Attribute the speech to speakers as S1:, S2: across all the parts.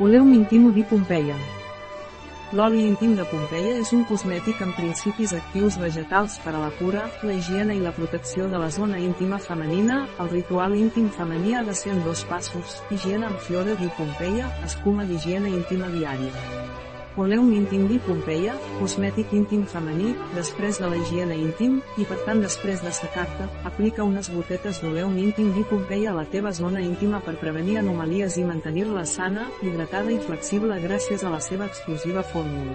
S1: Oleum íntim di Pompeia. L'oli íntim de Pompeia és un cosmètic amb principis actius vegetals per a la cura, la higiene i la protecció de la zona íntima femenina. El ritual íntim femení ha de ser en dos passos, higiene amb fiore di Pompeia, escuma d'higiene íntima diària. Oleum íntim di Pompeia, cosmètic íntim femení, després de la higiene íntim, i per tant després de secar-te, aplica unes gotetes d'oleum íntim di Pompeia a la teva zona íntima per prevenir anomalies i mantenir-la sana, hidratada i flexible gràcies a la seva exclusiva fórmula.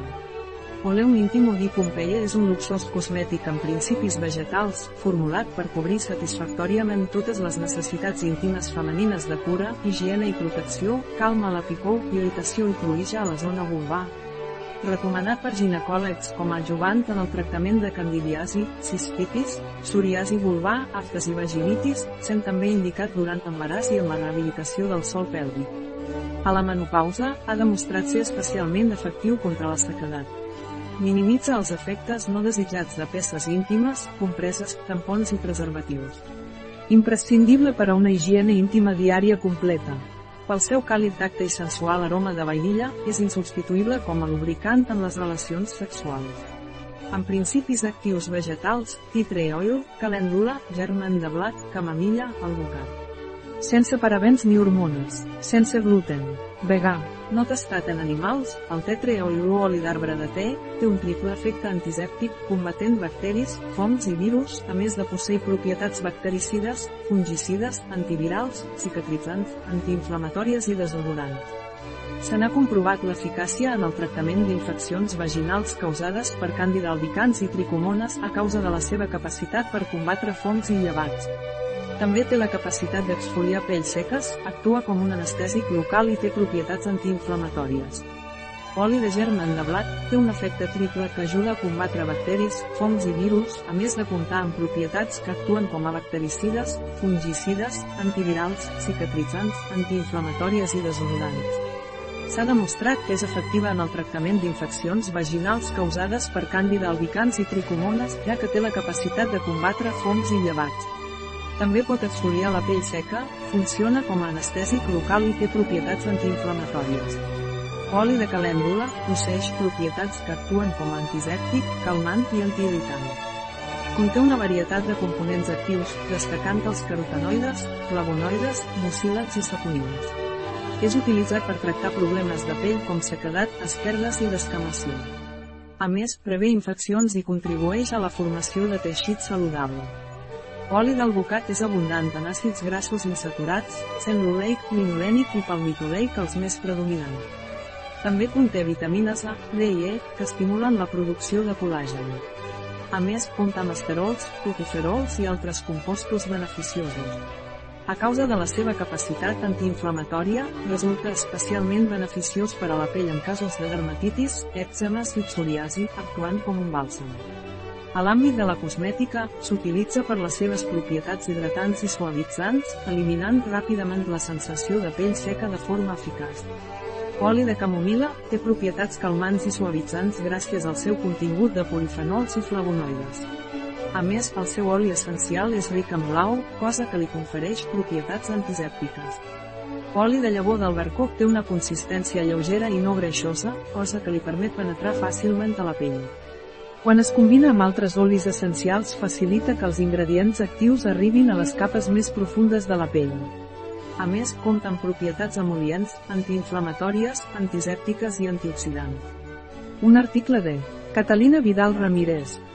S1: Oleum íntim di Pompeia és un luxós cosmètic amb principis vegetals, formulat per cobrir satisfactòriament totes les necessitats íntimes femenines de cura, higiene i protecció, calma la picor, irritació i cruïja a la zona vulvar, recomanat per ginecòlegs com a adjuvant en el tractament de candidiasi, cistitis, psoriasi vulvar, aftes i vaginitis, sent també indicat durant l'embaràs i en la rehabilitació del sol pèlvic. A la menopausa, ha demostrat ser especialment efectiu contra la sequedat. Minimitza els efectes no desitjats de peces íntimes, compreses, tampons i preservatius. Imprescindible per a una higiene íntima diària completa. Pel seu càlid tacte i sensual aroma de vainilla, és insubstituïble com a lubricant en les relacions sexuals. Amb principis actius vegetals, tea tree oil, calèndula, germen de blat, camamilla, alvocat. Sense parabens ni hormones, sense gluten, vegà, no testat en animals, el tetre o oli d'arbre de te té un triple efecte antisèptic, combatent bacteris, fongs i virus, a més de posseir propietats bactericides, fungicides, antivirals, cicatritzants, antiinflamatòries i desodorants. Se n'ha comprovat l'eficàcia en el tractament d'infeccions vaginals causades per càndida albicans i tricomones a causa de la seva capacitat per combatre fongs i llevats. També té la capacitat d'exfoliar pells seques, actua com un anestèsic local i té propietats antiinflamatòries. Oli de germen de blat té un efecte triple que ajuda a combatre bacteris, fongs i virus, a més de comptar amb propietats que actuen com a bactericides, fungicides, antivirals, cicatritzants, antiinflamatòries i desodorants. S'ha demostrat que és efectiva en el tractament d'infeccions vaginals causades per càndida albicans i tricomones, ja que té la capacitat de combatre fongs i llevats. També pot exfoliar la pell seca, funciona com a anestèsic local i té propietats antiinflamatòries. Oli de calèndula posseix propietats que actuen com a antisèptic, calmant i antiirritant. Conté una varietat de components actius, destacant els carotenoides, flavonoides, mucílags i saponines. És utilitzat per tractar problemes de pell com sequedat, esquerdes i descamació. A més, prevé infeccions i contribueix a la formació de teixit saludable. Oli d'alvocat és abundant en àcids grassos insaturats, sent l'oleic, linolènic i palmitoleic els més predominants. També conté vitamines A, D i E, que estimulen la producció de col·làgen. A més, compta amb esterols, tocoferols i altres compostos beneficiosos. A causa de la seva capacitat antiinflamatòria, resulta especialment beneficiós per a la pell en casos de dermatitis, èczemes i psoriasi, actuant com un bàlsam. A l'àmbit de la cosmètica, s'utilitza per les seves propietats hidratants i suavitzants, eliminant ràpidament la sensació de pell seca de forma eficaç. Oli de camomila té propietats calmants i suavitzants gràcies al seu contingut de polifenols i flavonoides. A més, el seu oli essencial és ric en blau, cosa que li confereix propietats antisèptiques. Oli de llavor d'albercoc té una consistència lleugera i no greixosa, cosa que li permet penetrar fàcilment a la pell. Quan es combina amb altres olis essencials facilita que els ingredients actius arribin a les capes més profundes de la pell. A més, compta amb propietats emol·lients, antiinflamatòries, antisèptiques i antioxidants. Un article de Catalina Vidal Ramírez,